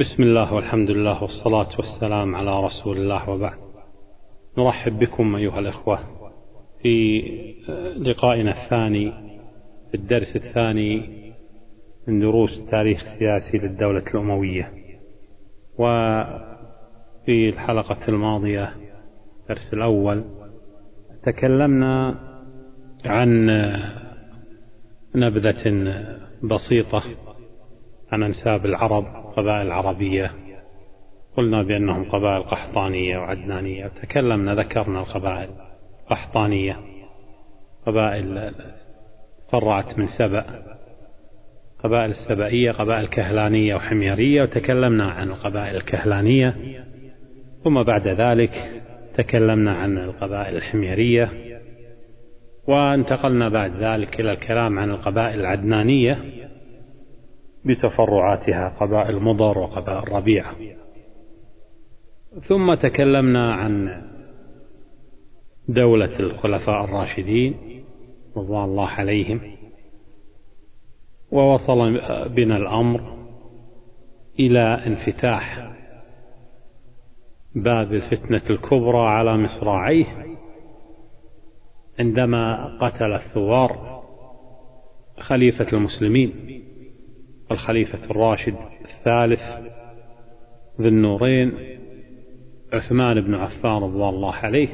بسم الله والحمد لله والصلاة والسلام على رسول الله وبعد. نرحب بكم أيها الإخوة في لقائنا الثاني في الدرس الثاني من دروس التاريخ السياسي للدولة الأموية. وفي الحلقة الماضية الدرس الأول تكلمنا عن نبذة بسيطة عن أنساب العرب قبائل العربية. قلنا بأنهم قبائل قحطانية وعدنانية. تكلمنا ذكرنا القبائل قحطانية. قبائل فرعت من سبأ. قبائل السبائية قبائل كهلانية وحميرية. وتكلمنا عن القبائل الكهلانية. ثم بعد ذلك تكلمنا عن القبائل الحميرية. وانتقلنا بعد ذلك إلى الكلام عن القبائل العدنانية. بتفرعاتها قبائل مضر وقبائل ربيعة ثم تكلمنا عن دولة الخلفاء الراشدين رضوان الله عليهم ووصل بنا الأمر إلى انفتاح باب الفتنة الكبرى على مصراعيه عندما قتل الثوار خليفة المسلمين. الخليفة الراشد الثالث ذي النورين عثمان بن عفان رضوان الله عليه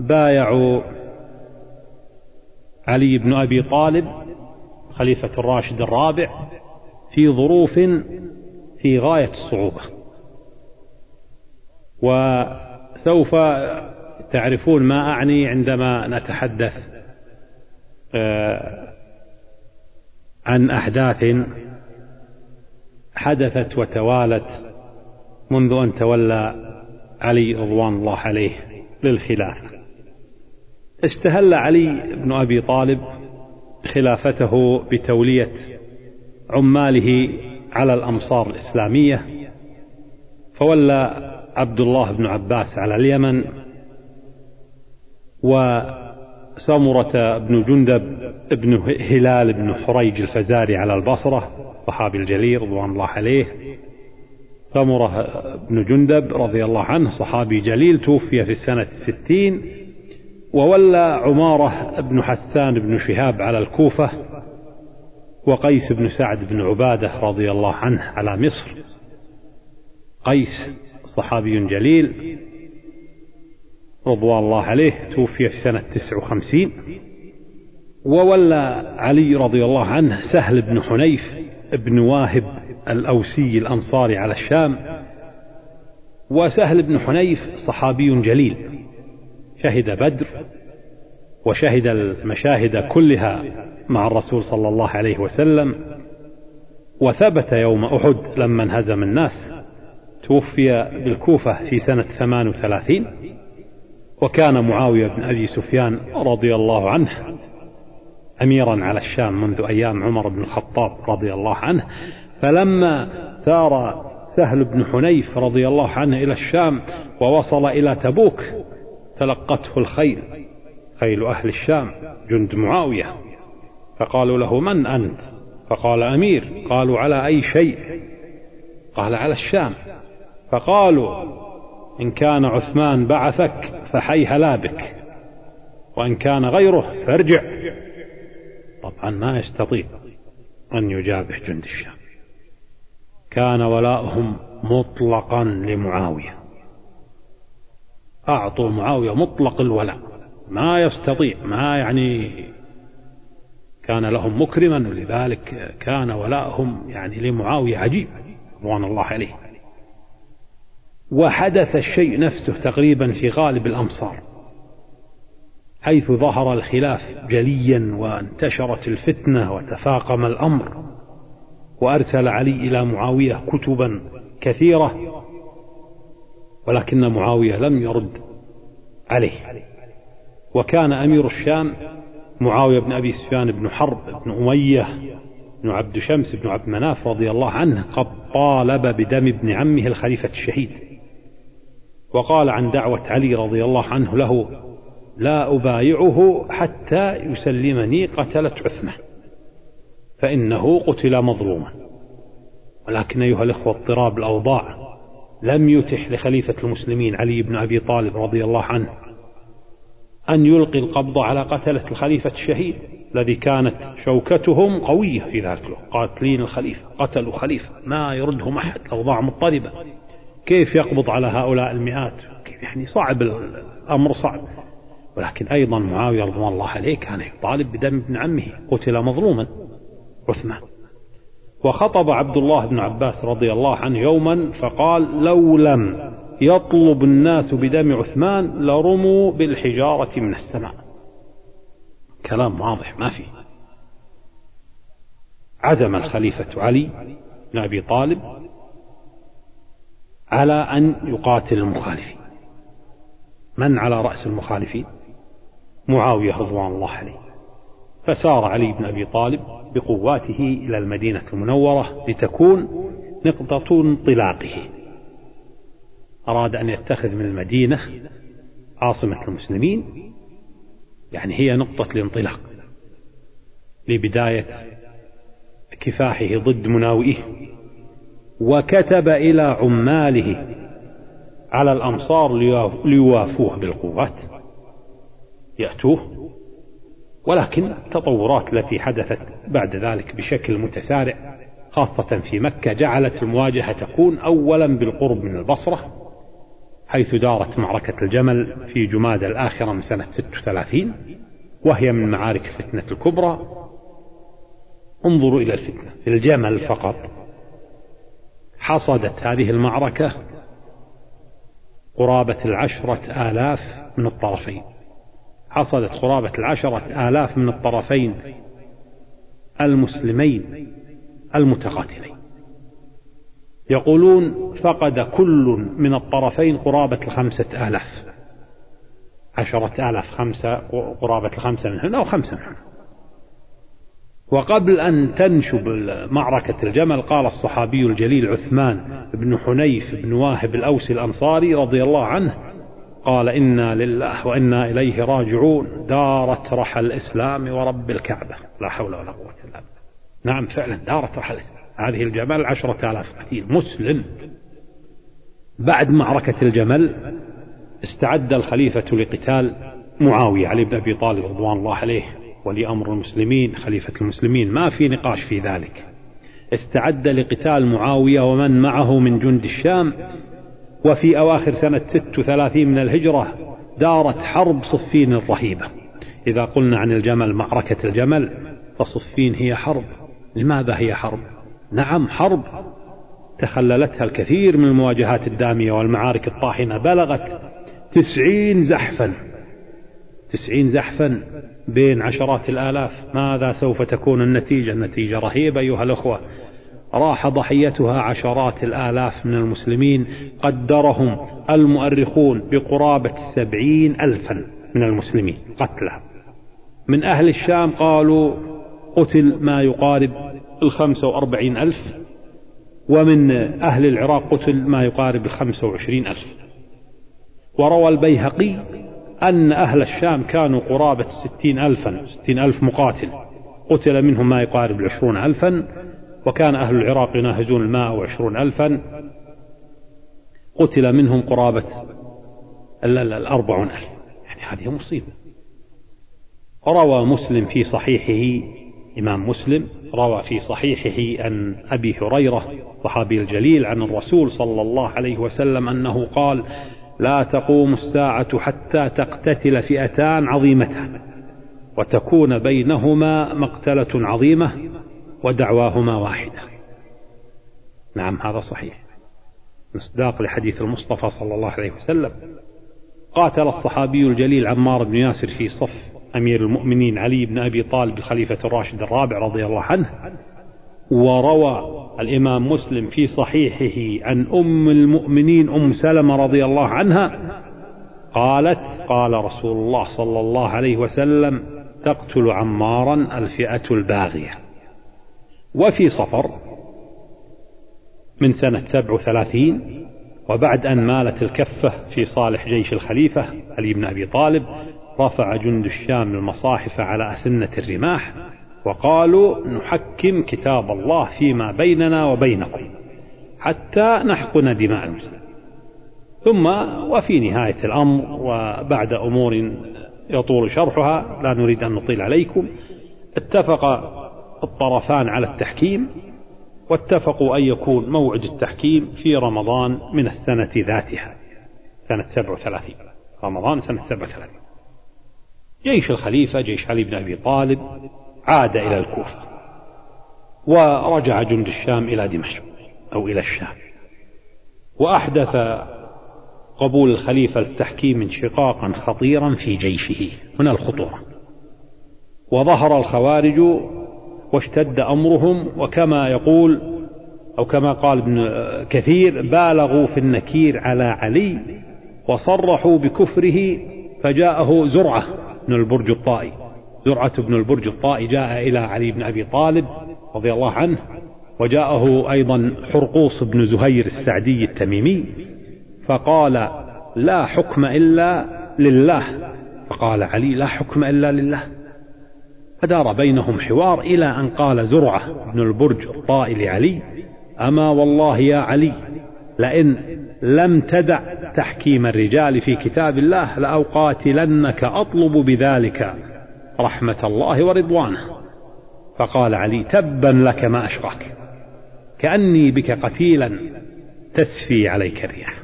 وبايعوا علي بن أبي طالب خليفة الراشد الرابع في ظروف في غاية الصعوبة. وسوف تعرفون ما أعني عندما نتحدث آه، عن أحداث حدثت وتوالت منذ أن تولى علي رضوان الله عليه للخلافة. استهل علي بن أبي طالب خلافته بتولية عماله على الأمصار الإسلامية فولى عبد الله بن عباس على اليمن وسمرة بن جندب بن هلال بن حريج الفزاري على البصرة الصحابي الجليل رضوان الله عليه. سمرة بن جندب رضي الله عنه صحابي جليل توفي في السنة الستين. وولى عمارة بن حسان بن شهاب على الكوفة. وقيس بن سعد بن عبادة رضي الله عنه على مصر. قيس صحابي جليل. رضوان الله عليه توفي في سنة تسع وخمسين. وولى علي رضي الله عنه سهل بن حنيف بن واهب الأوسي الأنصاري على الشام. وسهل بن حنيف صحابي جليل. شهد بدر وشهد المشاهد كلها مع الرسول صلى الله عليه وسلم. وثبت يوم أحد لما انهزم الناس. توفي بالكوفة في سنة ثمان وثلاثين. وكان معاوية بن أبي سفيان رضي الله عنه أميرا على الشام منذ أيام عمر بن الخطاب رضي الله عنه. فلما سار سهل بن حنيف رضي الله عنه إلى الشام ووصل إلى تبوك تلقته الخيل خيل أهل الشام جند معاوية. فقالوا له من أنت؟ فقال أمير. قالوا على أي شيء؟ قال على الشام. فقالوا إن كان عثمان بعثك فحيها بك وإن كان غيره فارجع. طبعا ما يستطيع أن يجابه جند الشام. كان ولاؤهم مطلقا لمعاوية. أعطوا معاوية مطلق الولاء. ما يستطيع ما يعني كان لهم مكرما ولذلك كان ولاؤهم يعني لمعاوية عجيب رضوان الله عليه. وحدث الشيء نفسه تقريبا في غالب الأمصار حيث ظهر الخلاف جليا وانتشرت الفتنة وتفاقم الأمر وأرسل علي إلى معاوية كتبا كثيرة ولكن معاوية لم يرد عليه. وكان أمير الشام معاوية بن أبي سفيان بن حرب بن أمية بن عبد شمس بن عبد مناف رضي الله عنه قد طالب بدم ابن عمه الخليفة الشهيد. وقال عن دعوة علي رضي الله عنه له لا أبايعه حتى يسلمني قتلة عثمان فإنه قتل مظلوما. ولكن أيها الإخوة اضطراب الأوضاع لم يتح لخليفة المسلمين علي بن أبي طالب رضي الله عنه أن يلقي القبض على قتلة الخليفة الشهيد الذي كانت شوكتهم قوية في ذلك الوقت قاتلين الخليفة قتلوا خليفة ما يردهم أحد الأوضاع مضطربة. كيف يقبض على هؤلاء المئات؟ يعني صعب الأمر صعب. ولكن أيضا معاوية رضوان الله عليه كان يطالب بدم ابن عمه قتل مظلوما عثمان. وخطب عبد الله بن عباس رضي الله عنه يوما فقال لو لم يطلب الناس بدم عثمان لرموا بالحجارة من السماء. كلام واضح ما فيه عزم الخليفة علي بن أبي طالب على أن يقاتل المخالفين. من على رأس المخالفين؟ معاوية رضوان الله عليه. فسار علي بن أبي طالب بقواته إلى المدينة المنورة لتكون نقطة انطلاقه. أراد أن يتخذ من المدينة عاصمة المسلمين يعني هي نقطة الانطلاق لبداية كفاحه ضد مناوئه. وكتب إلى عماله على الأمصار ليوافوه بالقوات. يأتوه. ولكن التطورات التي حدثت بعد ذلك بشكل متسارع خاصة في مكة جعلت المواجهة تكون أولا بالقرب من البصرة حيث دارت معركة الجمل في جماد الآخرة من سنة 36 وهي من معارك الفتنة الكبرى. انظروا إلى الفتنة في الجمل فقط. حصدت هذه المعركة قرابة العشرة آلاف من الطرفين. حصلت قرابة العشرة آلاف من الطرفين المسلمين المتقاتلين. يقولون فقد كل من الطرفين قرابة الخمسة آلاف. عشرة آلاف خمسة قرابة الخمسة منهن أو خمسة منهن وقبل أن تنشب معركة الجمل قال الصحابي الجليل عثمان بن حنيف بن واهب الأوسي الأنصاري رضي الله عنه قال إنا لله وإنا إليه راجعون دارت رحى الإسلام ورب الكعبة. لا حول ولا قوة إلا بالله. نعم فعلا دارت رحى الإسلام. هذه الجمل عشرة آلاف قتيل. مسلم. بعد معركة الجمل استعد الخليفة لقتال معاوية علي بن أبي طالب رضوان الله عليه. ولي أمر المسلمين خليفة المسلمين ما في نقاش في ذلك. استعد لقتال معاوية ومن معه من جند الشام وفي أواخر سنة 36 من الهجرة دارت حرب صفين رهيبة. إذا قلنا عن الجمل معركة الجمل فصفين هي حرب. لماذا هي حرب؟ نعم حرب. تخللتها الكثير من المواجهات الدامية والمعارك الطاحنة بلغت تسعين زحفا. تسعين زحفا بين عشرات الآلاف. ماذا سوف تكون النتيجة؟ النتيجة رهيبة أيها الأخوة. راح ضحيتها عشرات الآلاف من المسلمين. قدرهم المؤرخون بقرابة سبعين ألفا من المسلمين قتلى من أهل الشام قالوا قتل ما يقارب الخمسة وأربعين ألف ومن أهل العراق قتل ما يقارب الخمسة وعشرين ألف. وروى البيهقي أن أهل الشام كانوا قرابة ستين ألفا ستين ألف مقاتل. قتل منهم ما يقارب العشرون ألفا وكان أهل العراق يناهزون الماء وعشرون ألفا. قتل منهم قرابة الأربعون ألف. يعني هذه مصيبة. روى مسلم في صحيحه إمام مسلم روى في صحيحه عن أبي هريرة صحابي الجليل عن الرسول صلى الله عليه وسلم أنه قال لا تقوم الساعة حتى تقتتل فئتان عظيمتان وتكون بينهما مقتلة عظيمة ودعواهما واحدة. نعم هذا صحيح. مصداق لحديث المصطفى صلى الله عليه وسلم. قاتل الصحابي الجليل عمار بن ياسر في صف أمير المؤمنين علي بن أبي طالب الخليفة الراشد الرابع رضي الله عنه. وروى الإمام مسلم في صحيحه عن أم المؤمنين أم سلمة رضي الله عنها قالت قال رسول الله صلى الله عليه وسلم تقتل عمارا الفئة الباغية. وفي صفر من سنة سبع وثلاثين وبعد أن مالت الكفة في صالح جيش الخليفة علي بن أبي طالب رفع جند الشام المصاحف على أسنة الرماح وقالوا نحكم كتاب الله فيما بيننا وبينكم حتى نحقن دماء المسلمين ثم وفي نهاية الأمر وبعد أمور يطول شرحها لا نريد أن نطيل عليكم اتفق الطرفان على التحكيم واتفقوا أن يكون موعد التحكيم في رمضان من السنة ذاتها سنة 37 رمضان سنة 37 جيش الخليفة جيش علي بن أبي طالب عاد إلى الكوفة ورجع جند الشام إلى دمشق أو إلى الشام. وأحدث قبول الخليفة للتحكيم انشقاقا خطيرا في جيشه. هنا الخطورة. وظهر الخوارج واشتد أمرهم وكما يقول أو كما قال ابن كثير بالغوا في النكير على علي وصرحوا بكفره فجاءه زرعة بن البرج الطائي. زرعة بن البرج الطائي جاء إلى علي بن أبي طالب رضي الله عنه وجاءه أيضا حرقوص بن زهير السعدي التميمي فقال لا حكم إلا لله. فقال علي لا حكم إلا لله. فدار بينهم حوار إلى أن قال زرعة بن البرج الطائي لعلي أما والله يا علي لئن لم تدع تحكيم الرجال في كتاب الله لأقاتلنك أطلب بذلك. رحمة الله ورضوانه. فقال علي تبا لك ما أشقاك كأني بك قتيلا تسفي عليك الرياح.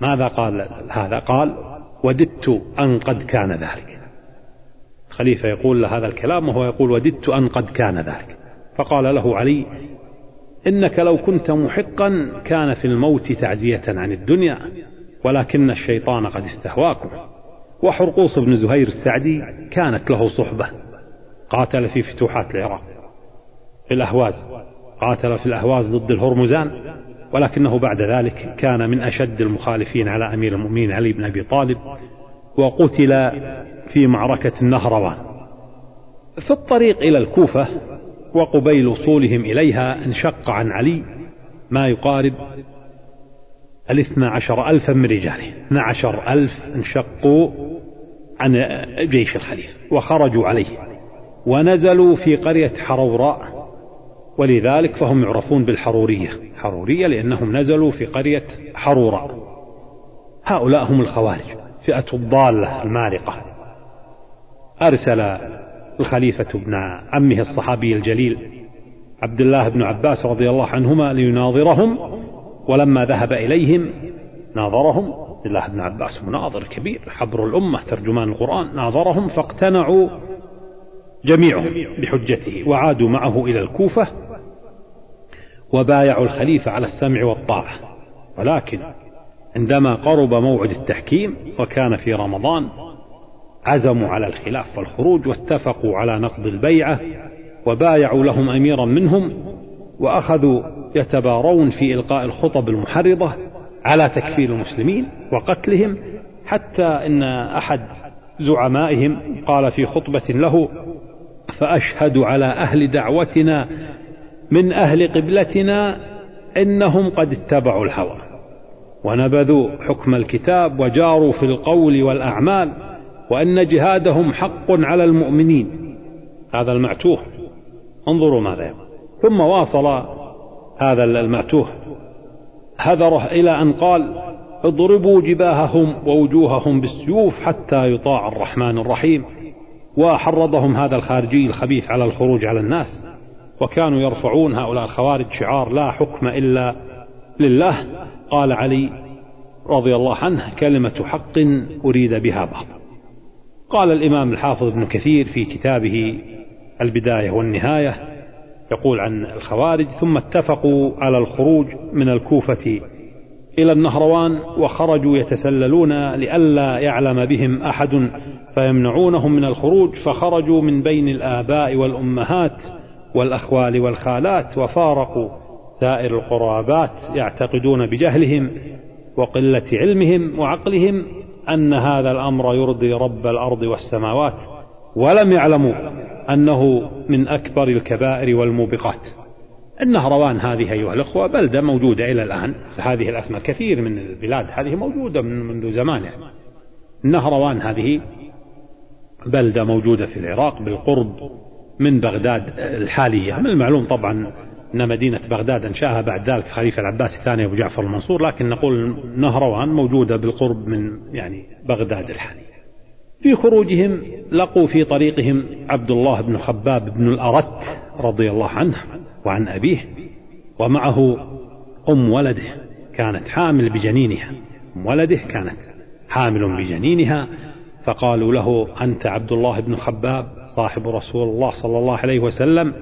ماذا قال هذا؟ قال وددت أن قد كان ذلك. الخليفة يقول له هذا الكلام وهو يقول وددت أن قد كان ذلك. فقال له علي إنك لو كنت محقا كان في الموت تعزية عن الدنيا ولكن الشيطان قد استهواكم وحرقوص بن زهير السعدي كانت له صحبة قاتل في فتوحات العراق. في الأهواز قاتل في الأهواز ضد الهرمزان ولكنه بعد ذلك كان من أشد المخالفين على أمير المؤمنين علي بن أبي طالب وقتل في معركة النهروان. في الطريق إلى الكوفة وقبيل وصولهم إليها انشق عن علي ما يقارب الاثنى عشر ألفا من رجاله. اثنى عشر ألف انشقوا عن جيش الخليفة وخرجوا عليه ونزلوا في قرية حروراء ولذلك فهم يعرفون بالحرورية. حرورية لأنهم نزلوا في قرية حروراء. هؤلاء هم الخوارج فئة الضالة المارقة. أرسل الخليفة ابن عمه الصحابي الجليل عبد الله بن عباس رضي الله عنهما ليناظرهم. ولما ذهب إليهم ناظرهم عبد الله بن عباس مناظر كبير حبر الأمة ترجمان القرآن ناظرهم فاقتنعوا جميعهم بحجته وعادوا معه إلى الكوفة وبايعوا الخليفة على السمع والطاعة. ولكن عندما قرب موعد التحكيم وكان في رمضان عزموا على الخلاف والخروج واتفقوا على نقض البيعة وبايعوا لهم أميرا منهم وأخذوا يتبارون في إلقاء الخطب المحرضة على تكفير المسلمين وقتلهم حتى إن أحد زعمائهم قال في خطبة له فأشهد على أهل دعوتنا من أهل قبلتنا إنهم قد اتبعوا الهوى ونبذوا حكم الكتاب وجاروا في القول والأعمال وأن جهادهم حق على المؤمنين. هذا المعتوه. انظروا ماذا يقول. ثم واصل هذا المعتوه هذره إلى أن قال اضربوا جباههم ووجوههم بالسيوف حتى يطاع الرحمن الرحيم. وحرضهم هذا الخارجي الخبيث على الخروج على الناس. وكانوا يرفعون هؤلاء الخوارج شعار لا حكم إلا لله. قال علي رضي الله عنه كلمة حق أريد بها باطل قال الإمام الحافظ ابن كثير في كتابه البداية والنهاية يقول عن الخوارج ثم اتفقوا على الخروج من الكوفة إلى النهروان وخرجوا يتسللون لئلا يعلم بهم أحد فيمنعونهم من الخروج فخرجوا من بين الآباء والأمهات والأخوال والخالات وفارقوا سائر القرابات يعتقدون بجهلهم وقلة علمهم وعقلهم أن هذا الأمر يرضي رب الأرض والسماوات ولم يعلموا أنه من أكبر الكبائر والموبقات. النهروان هذه أيها الأخوة بلدة موجودة إلى الآن. هذه الأسماء كثير من البلاد هذه موجودة من منذ زمان يعني النهروان هذه بلدة موجودة في العراق بالقرب من بغداد الحالية. من المعلوم طبعا أن مدينة بغداد أنشأها بعد ذلك خليفة العباس الثاني أبو جعفر المنصور لكن نقول نهروان موجودة بالقرب من يعني بغداد الحالية. في خروجهم لقوا في طريقهم عبد الله بن خباب بن الأرت رضي الله عنه وعن أبيه ومعه أم ولده كانت حامل بجنينها. أم ولده كانت حامل بجنينها فقالوا له أنت عبد الله بن خباب صاحب رسول الله صلى الله عليه وسلم.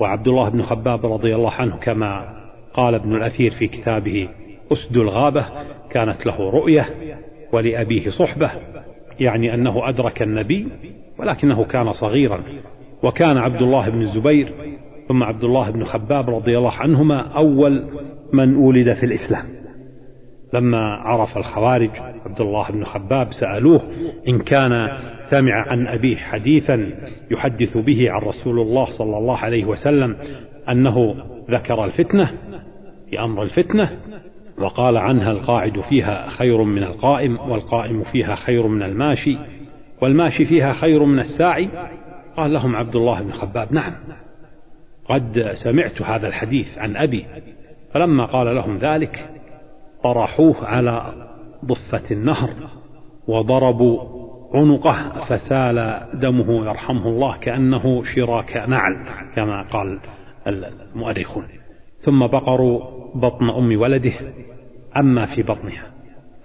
وعبد الله بن خباب رضي الله عنه كما قال ابن الأثير في كتابه أسد الغابة كانت له رؤية ولأبيه صحبة. يعني أنه أدرك النبي ولكنه كان صغيرا وكان عبد الله بن الزبير ثم عبد الله بن خباب رضي الله عنهما أول من ولد في الإسلام. لما عرف الخوارج عبد الله بن خباب سألوه إن كان سمع عن أبيه حديثا يحدث به عن رسول الله صلى الله عليه وسلم أنه ذكر الفتنة في أمر الفتنة وقال عنها القاعد فيها خير من القائم والقائم فيها خير من الماشي والماشي فيها خير من الساعي. قال لهم عبد الله بن خباب نعم قد سمعت هذا الحديث عن أبي فلما قال لهم ذلك طرحوه على ضفة النهر وضربوا عنقه فسال دمه يرحمه الله كأنه شراك نعل كما قال المؤرخون. ثم بقروا بطن أم ولده أما في بطنها.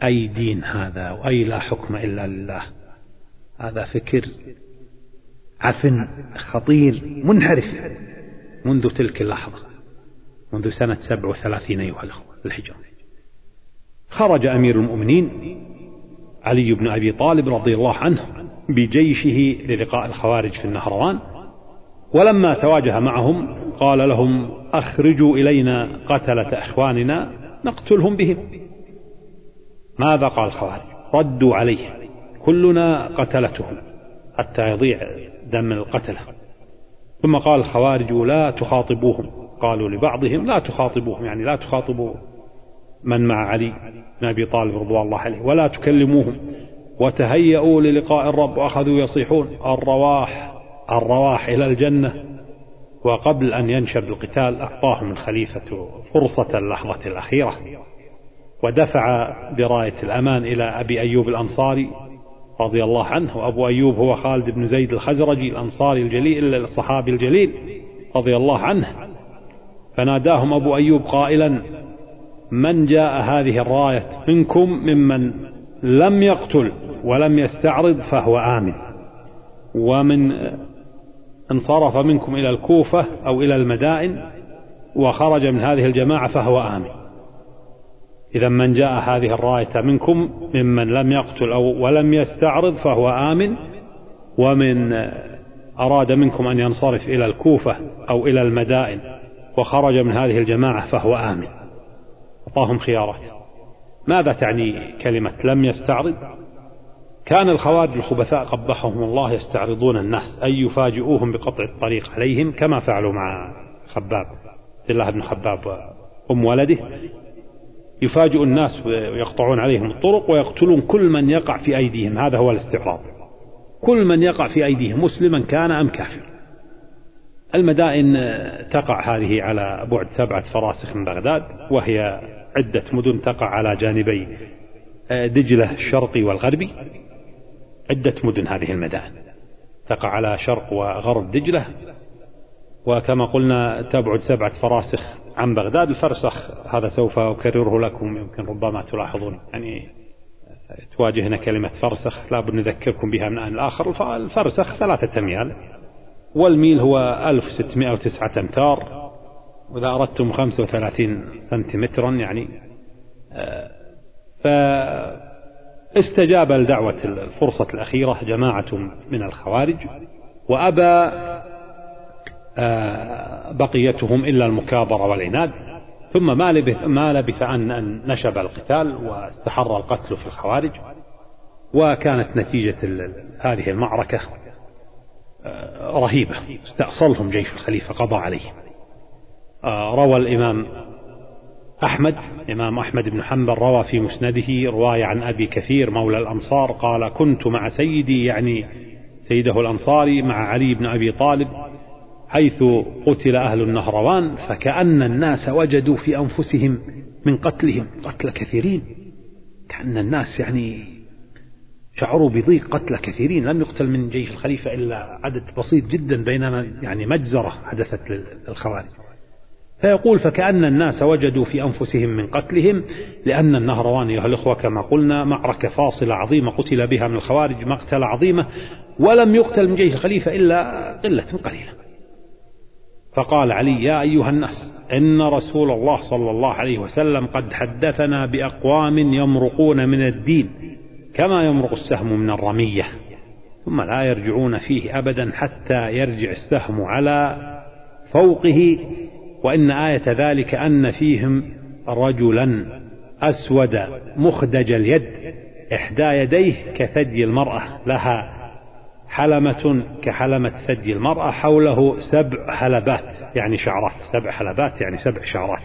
أي دين هذا؟ وأي لا حكم إلا لله. هذا فكر عفن خطير منحرف منذ تلك اللحظة منذ سنة سبع وثلاثين أيها الأخوة الهجرة خرج أمير المؤمنين علي بن أبي طالب رضي الله عنه بجيشه للقاء الخوارج في النهروان. ولما تواجه معهم قال لهم أخرجوا إلينا قتلة إخواننا نقتلهم بهم. ماذا قال الخوارج؟ ردوا عليه كلنا قتلتهم حتى يضيع دم القتلة. ثم قال الخوارج لا تخاطبوهم. قالوا لبعضهم لا تخاطبوهم يعني لا تخاطبوا من مع علي بن أبي طالب رضوان الله عليه ولا تكلموهم وتهيأوا للقاء الرب وأخذوا يصيحون. الرواح الرواح إلى الجنة وقبل أن ينشب القتال أعطاهم الخليفة فرصة اللحظة الأخيرة ودفع براية الأمان إلى أبي أيوب الأنصاري رضي الله عنه وأبو أيوب هو خالد بن زيد الخزرجي الأنصاري الجليل الصحابي الجليل رضي الله عنه. فناداهم أبو أيوب قائلا من جاء هذه الراية منكم ممن لم يقتل ولم يستعرض فهو آمن ومن انصرف منكم إلى الكوفة أو إلى المدائن وخرج من هذه الجماعة فهو آمن. إذا من جاء هذه الراية منكم ممن لم يقتل أو ولم يستعرض فهو آمن ومن أراد منكم أن ينصرف إلى الكوفة أو إلى المدائن وخرج من هذه الجماعة فهو آمن. أعطاهم خيارات. ماذا تعني كلمة لم يستعرض؟ كان الخوارج الخبثاء قبحهم الله يستعرضون الناس أي يفاجئوهم بقطع الطريق عليهم كما فعلوا مع خباب عبد الله بن خباب أم ولده. يفاجئ الناس ويقطعون عليهم الطرق ويقتلون كل من يقع في أيديهم هذا هو الاستعراض. كل من يقع في أيديهم مسلما كان أم كافر. المدائن تقع هذه على بعد سبعة فراسخ من بغداد وهي عدة مدن تقع على جانبي دجلة الشرقي والغربي. عدة مدن هذه المدائن. تقع على شرق وغرب دجلة وكما قلنا تبعد سبعة فراسخ عن بغداد. الفرسخ هذا سوف أكرره لكم يمكن ربما تلاحظون. يعني تواجهنا كلمة فرسخ لا بد نذكركم بها من آن الآخر. الفرسخ ثلاثة أميال والميل هو 1609 أمتار. وإذا أردتم 35 سنتيمترا يعني آه، فاستجاب لدعوة الفرصة الأخيرة جماعة من الخوارج وأبى آه، بقيتهم إلا المكابرة والعناد. ثم ما لبث, ما لبث أن نشب القتال واستحر القتل في الخوارج وكانت نتيجة هذه المعركة آه، رهيبة. استأصلهم جيش الخليفة قضى عليهم آه، روى الإمام أحمد إمام أحمد بن حنبل روى في مسنده رواية عن أبي كثير مولى الأنصار قال كنت مع سيدي يعني سيده الأنصاري مع علي بن أبي طالب حيث قتل أهل النهروان فكأن الناس وجدوا في أنفسهم من قتلهم قتل كثيرين كأن الناس يعني شعروا بضيق قتل كثيرين لم يقتل من جيش الخليفة إلا عدد بسيط جدا بينما يعني مجزرة حدثت للخوارج. فيقول فكأن الناس وجدوا في أنفسهم من قتلهم لأن النهروان أيها الأخوة كما قلنا معركة فاصلة عظيمة قتل بها من الخوارج مقتلة عظيمة ولم يقتل من جيش الخليفة إلا قلة قليلة. فقال علي يا أيها الناس إن رسول الله صلى الله عليه وسلم قد حدثنا بأقوام يمرقون من الدين كما يمرق السهم من الرمية ثم لا يرجعون فيه أبدا حتى يرجع السهم على فوقه وإن آية ذلك أن فيهم رجلا أسود مخدج اليد إحدى يديه كثدي المرأة لها حلمة كحلمة ثدي المرأة حوله سبع حلبات يعني شعرات سبع حلبات يعني سبع شعرات.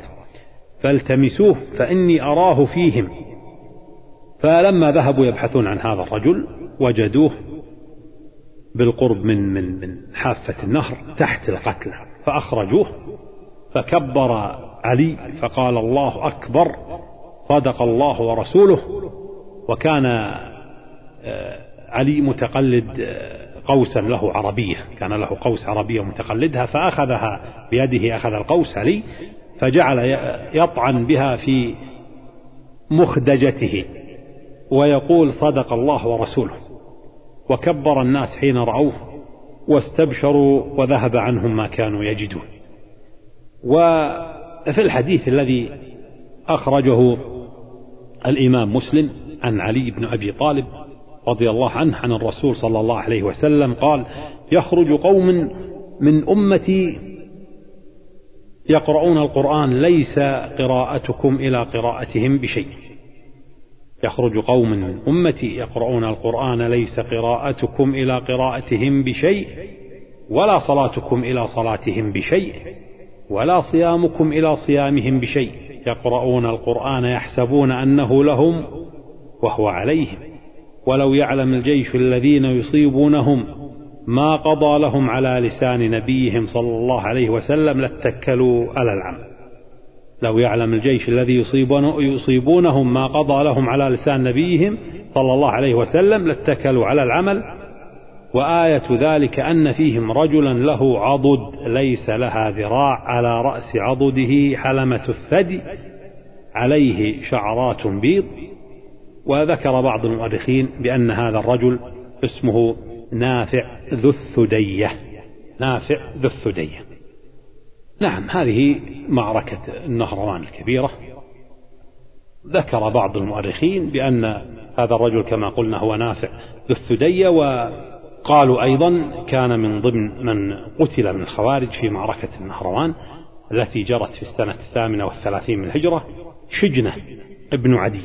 فالتمسوه فإني أراه فيهم. فلما ذهبوا يبحثون عن هذا الرجل وجدوه بالقرب من من من حافة النهر تحت القتلى فأخرجوه فكبر علي فقال الله أكبر صدق الله ورسوله. وكان آه، علي متقلد آه، قوسا له عربية كان له قوس عربية متقلدها فأخذها بيده أخذ القوس علي فجعل يطعن بها في مخدجته ويقول صدق الله ورسوله. وكبر الناس حين رأوه واستبشروا وذهب عنهم ما كانوا يجدون. وفي الحديث الذي أخرجه الإمام مسلم عن علي بن أبي طالب رضي الله عنه عن الرسول صلى الله عليه وسلم قال يخرج قوم من أمتي يقرؤون القرآن ليس قراءتكم إلى قراءتهم بشيء. يخرج قوم من أمتي يقرؤون القرآن ليس قراءتكم إلى قراءتهم بشيء ولا صلاتكم إلى صلاتهم بشيء. ولا صيامكم إلى صيامهم بشيء. يقرؤون القرآن يحسبون أنه لهم وهو عليهم. ولو يعلم الجيش الذين يصيبونهم ما قضى لهم على لسان نبيهم صلى الله عليه وسلم لاتكلوا على العمل لو يعلم الجيش الذي يصيبونهم ما قضى لهم على لسان نبيهم صلى الله عليه وسلم لاتكلوا على العمل. وآية ذلك أن فيهم رجلا له عضد ليس لها ذراع على رأس عضده حلمة الثدي عليه شعرات بيض. وذكر بعض المؤرخين بأن هذا الرجل اسمه نافع ذو الثدية. نافع ذو الثدية. نعم هذه معركة النهروان الكبيرة. ذكر بعض المؤرخين بأن هذا الرجل كما قلنا هو نافع ذو الثدية وقالوا أيضا كان من ضمن من قتل من الخوارج في معركة النهروان التي جرت في السنة الثامنة والثلاثين من الهجرة شجنة ابن عدي.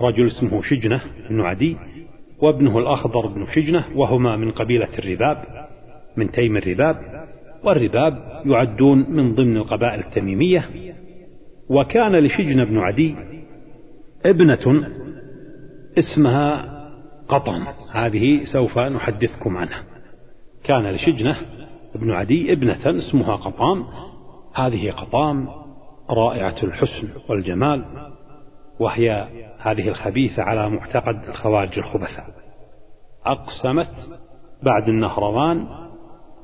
رجل اسمه شجنة بن عدي وابنه الأخضر بن شجنة وهما من قبيلة الرباب من تيم الرباب. والرباب يعدون من ضمن القبائل التميمية. وكان لشجن بن عدي ابنة اسمها قطم هذه سوف نحدثكم عنها. كان لشجنة بن عدي ابنة اسمها قطام. هذه قطام رائعة الحسن والجمال وهي هذه الخبيثة على معتقد الخوارج الخبثاء. أقسمت بعد النهروان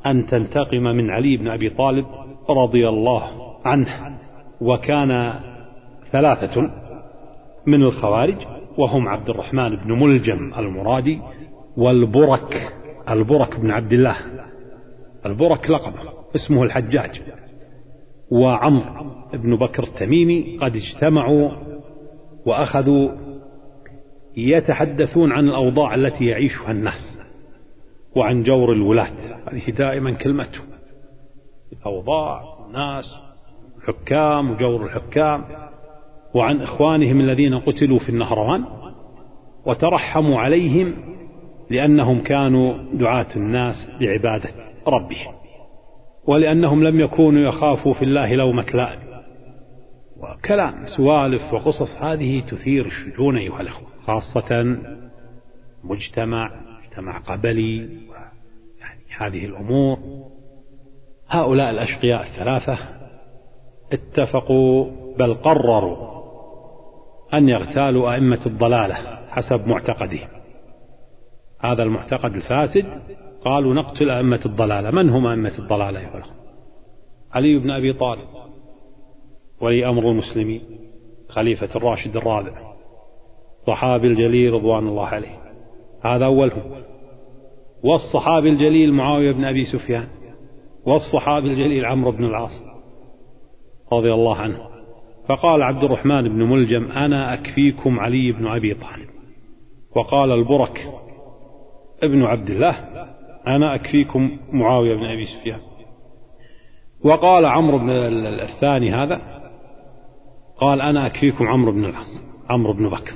أن تنتقم من علي بن أبي طالب رضي الله عنه وكان ثلاثة من الخوارج وهم عبد الرحمن بن ملجم المرادي والبرك البرك بن عبد الله. البرك لقب اسمه الحجاج. وعمر بن بكر التميمي قد اجتمعوا وأخذوا يتحدثون عن الأوضاع التي يعيشها الناس وعن جور الولاة. هذه دائما كلمتهم أوضاع ناس حكام وجور الحكام. وعن إخوانهم الذين قتلوا في النهروان وترحموا عليهم لأنهم كانوا دعاة الناس بعبادة ربهم ولأنهم لم يكونوا يخافوا في الله لومة لائم وكلام سوالف وقصص هذه تثير الشجون أيها الأخوة خاصة مجتمع مجتمع قبلي هذه الأمور. هؤلاء الأشقياء الثلاثة اتفقوا بل قرروا أن يغتالوا أئمة الضلالة حسب معتقدهم. هذا المعتقد الفاسد قالوا نقتل أئمة الضلالة. من هم أئمة الضلالة يا علي بن أبي طالب ولي أمر المسلمين خليفة الراشد الرابع صحابي الجليل رضوان الله عليه. هذا أولهم. والصحابي الجليل معاوية بن أبي سفيان والصحابي الجليل عمرو بن العاص رضي الله عنه. فقال عبد الرحمن بن ملجم أنا أكفيكم علي بن أبي طالب. وقال البرك ابن عبد الله أنا أكفيكم معاوية بن أبي سفيان. وقال عمرو بن الثاني هذا قال أنا أكفيكم عمرو بن العاص عمرو بن بكر.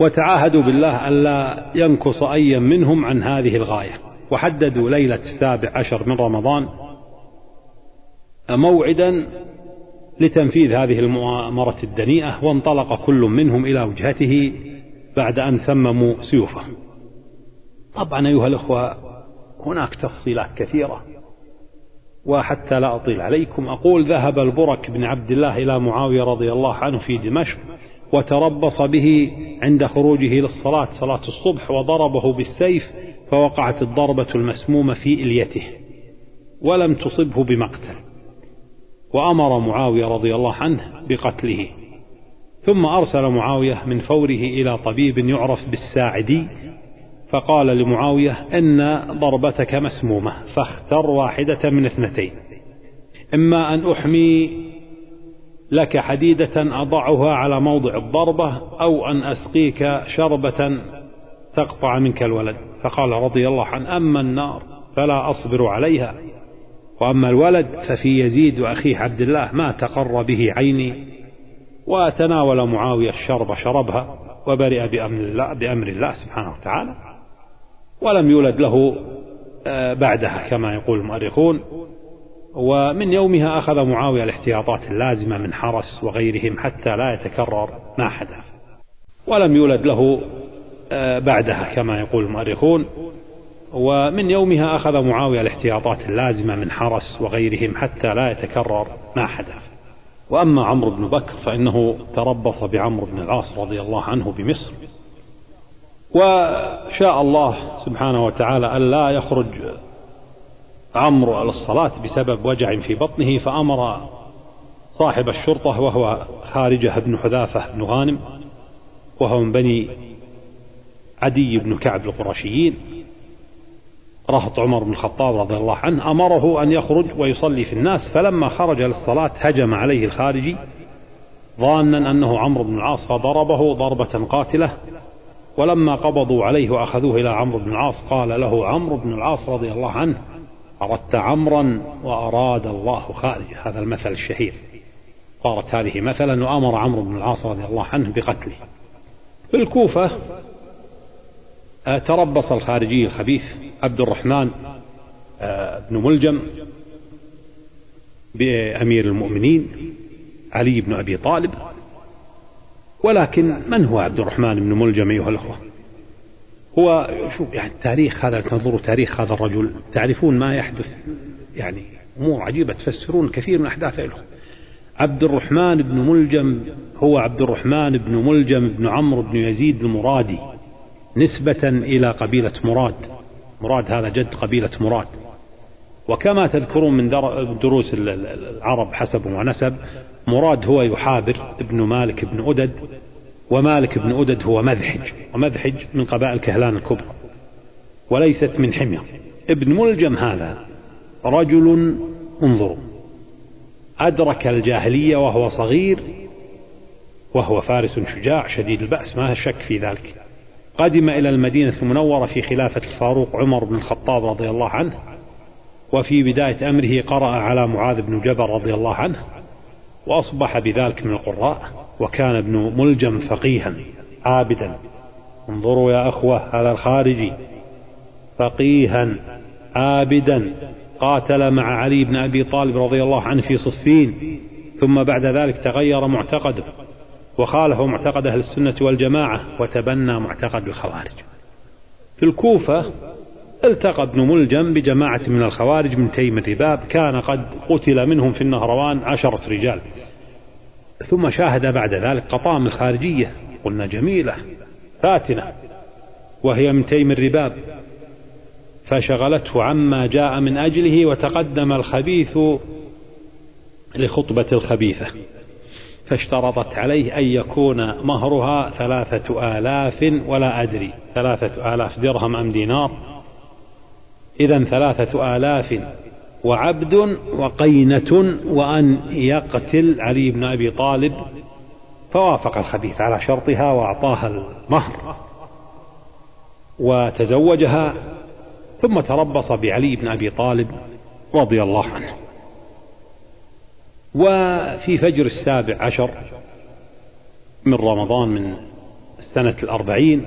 وتعاهدوا بالله ألا ينكص أيا منهم عن هذه الغاية. وحددوا ليلة السابع عشر من رمضان موعدا لتنفيذ هذه المؤامرة الدنيئة وانطلق كل منهم إلى وجهته بعد أن سمموا سيوفهم. طبعا أيها الأخوة هناك تفصيلات كثيرة وحتى لا أطيل عليكم أقول ذهب البرك بن عبد الله إلى معاوية رضي الله عنه في دمشق وتربص به عند خروجه للصلاة صلاة الصبح وضربه بالسيف فوقعت الضربة المسمومة في إليته ولم تصبه بمقتل. وأمر معاوية رضي الله عنه بقتله. ثم أرسل معاوية من فوره إلى طبيب يعرف بالساعدي فقال لمعاوية إن ضربتك مسمومة فاختر واحدة من اثنتين. إما أن أحمي لك حديدة أضعها على موضع الضربة أو أن أسقيك شربة تقطع منك الولد. فقال رضي الله عنه أما النار فلا أصبر عليها. وأما الولد ففي يزيد وأخيه عبد الله ما تقر به عيني وتناول معاوية الشرب شربها وبرئ بأمر الله, بأمر الله سبحانه وتعالى. ولم يولد له آه، بعدها كما يقول المؤرخون. ومن يومها أخذ معاوية الاحتياطات اللازمة من حرس وغيرهم حتى لا يتكرر ما حدث. ولم يولد له آه، بعدها كما يقول المؤرخون. ومن يومها أخذ معاوية الاحتياطات اللازمة من حرس وغيرهم حتى لا يتكرر ما حدث. وأما عمرو بن بكر فإنه تربص بعمرو بن العاص رضي الله عنه بمصر. وشاء الله سبحانه وتعالى أن لا يخرج عمرو على الصلاة بسبب وجع في بطنه فأمر صاحب الشرطة وهو خارجة بن حذافة بن غانم وهو من بني عدي بن كعب القرشيين رهط عمر بن الخطاب رضي الله عنه أمره أن يخرج ويصلي في الناس فلما خرج للصلاة هجم عليه الخارجي ظانا أنه عمرو بن العاص فضربه ضربة قاتلة ولما قبضوا عليه وأخذوه إلى عمرو بن العاص قال له عمرو بن العاص رضي الله عنه أردت عمرا وأراد الله خارج هذا المثل الشهير. صارت هذه مثلا وأمر عمرو بن العاص رضي الله عنه بقتله. في الكوفة آه، تربص الخارجي الخبيث عبد الرحمن آه، بن ملجم بأمير المؤمنين علي بن أبي طالب ولكن من هو عبد الرحمن بن ملجم أيها الأخوة؟ هو شوف يعني التاريخ هذا تنظروا تاريخ هذا الرجل تعرفون ما يحدث يعني أمور عجيبة تفسرون كثير من أحداث له. عبد الرحمن بن ملجم هو عبد الرحمن بن ملجم بن عمرو بن يزيد المرادي. نسبة إلى قبيلة مراد. مراد هذا جد قبيلة مراد. وكما تذكرون من دروس العرب حسب ونسب مراد هو يحابر ابن مالك بن أدد ومالك بن أدد هو مذحج ومذحج من قبائل كهلان الكبرى وليست من حمير ابن ملجم هذا رجل انظروا أدرك الجاهلية وهو صغير وهو فارس شجاع شديد البأس ما شك في ذلك. قدم إلى المدينة المنورة في خلافة الفاروق عمر بن الخطاب رضي الله عنه وفي بداية أمره قرأ على معاذ بن جبل رضي الله عنه وأصبح بذلك من القراء وكان ابن ملجم فقيها عابدا. انظروا يا أخوة هذا الخارجي فقيها عابدا. قاتل مع علي بن أبي طالب رضي الله عنه في صفين ثم بعد ذلك تغير معتقده. وخالف معتقد أهل السنة والجماعة وتبنى معتقد الخوارج. في الكوفة التقى ابن ملجم بجماعة من الخوارج من تيم الرباب كان قد قتل منهم في النهروان عشرة رجال. ثم شاهد بعد ذلك قطام الخارجية قلنا جميلة فاتنة وهي من تيم الرباب. فشغلته عما جاء من أجله وتقدم الخبيث لخطبة الخبيثة. فاشترطت عليه أن يكون مهرها ثلاثة آلاف ولا أدري. ثلاثة آلاف درهم أم دينار. إذا ثلاثة آلاف وعبد وقينة وأن يقتل علي بن أبي طالب. فوافق الخبيث على شرطها وأعطاها المهر وتزوجها ثم تربص بعلي بن أبي طالب رضي الله عنه. وفي فجر السابع عشر من رمضان من السنة الأربعين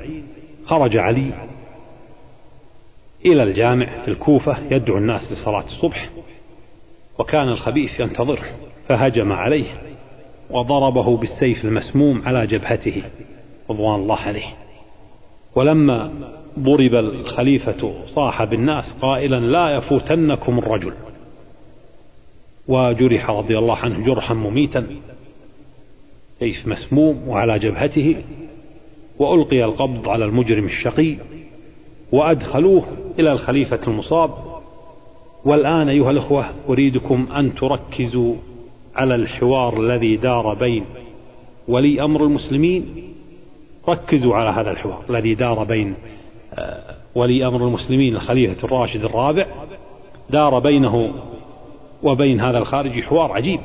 خرج علي إلى الجامع في الكوفة يدعو الناس لصلاة الصبح وكان الخبيث ينتظره فهجم عليه وضربه بالسيف المسموم على جبهته رضوان الله عليه. ولما ضرب الخليفة صاح بالناس قائلا لا يفوتنكم الرجل. وجرح رضي الله عنه جرحا مميتا سيف مسموم وعلى جبهته وألقي القبض على المجرم الشقي وأدخلوه إلى الخليفة المصاب. والآن أيها الأخوة أريدكم أن تركزوا على الحوار الذي دار بين ولي أمر المسلمين. ركزوا على هذا الحوار الذي دار بين آه، ولي أمر المسلمين الخليفة الراشد الرابع. دار بينه وبين هذا الخارجي حوار عجيب.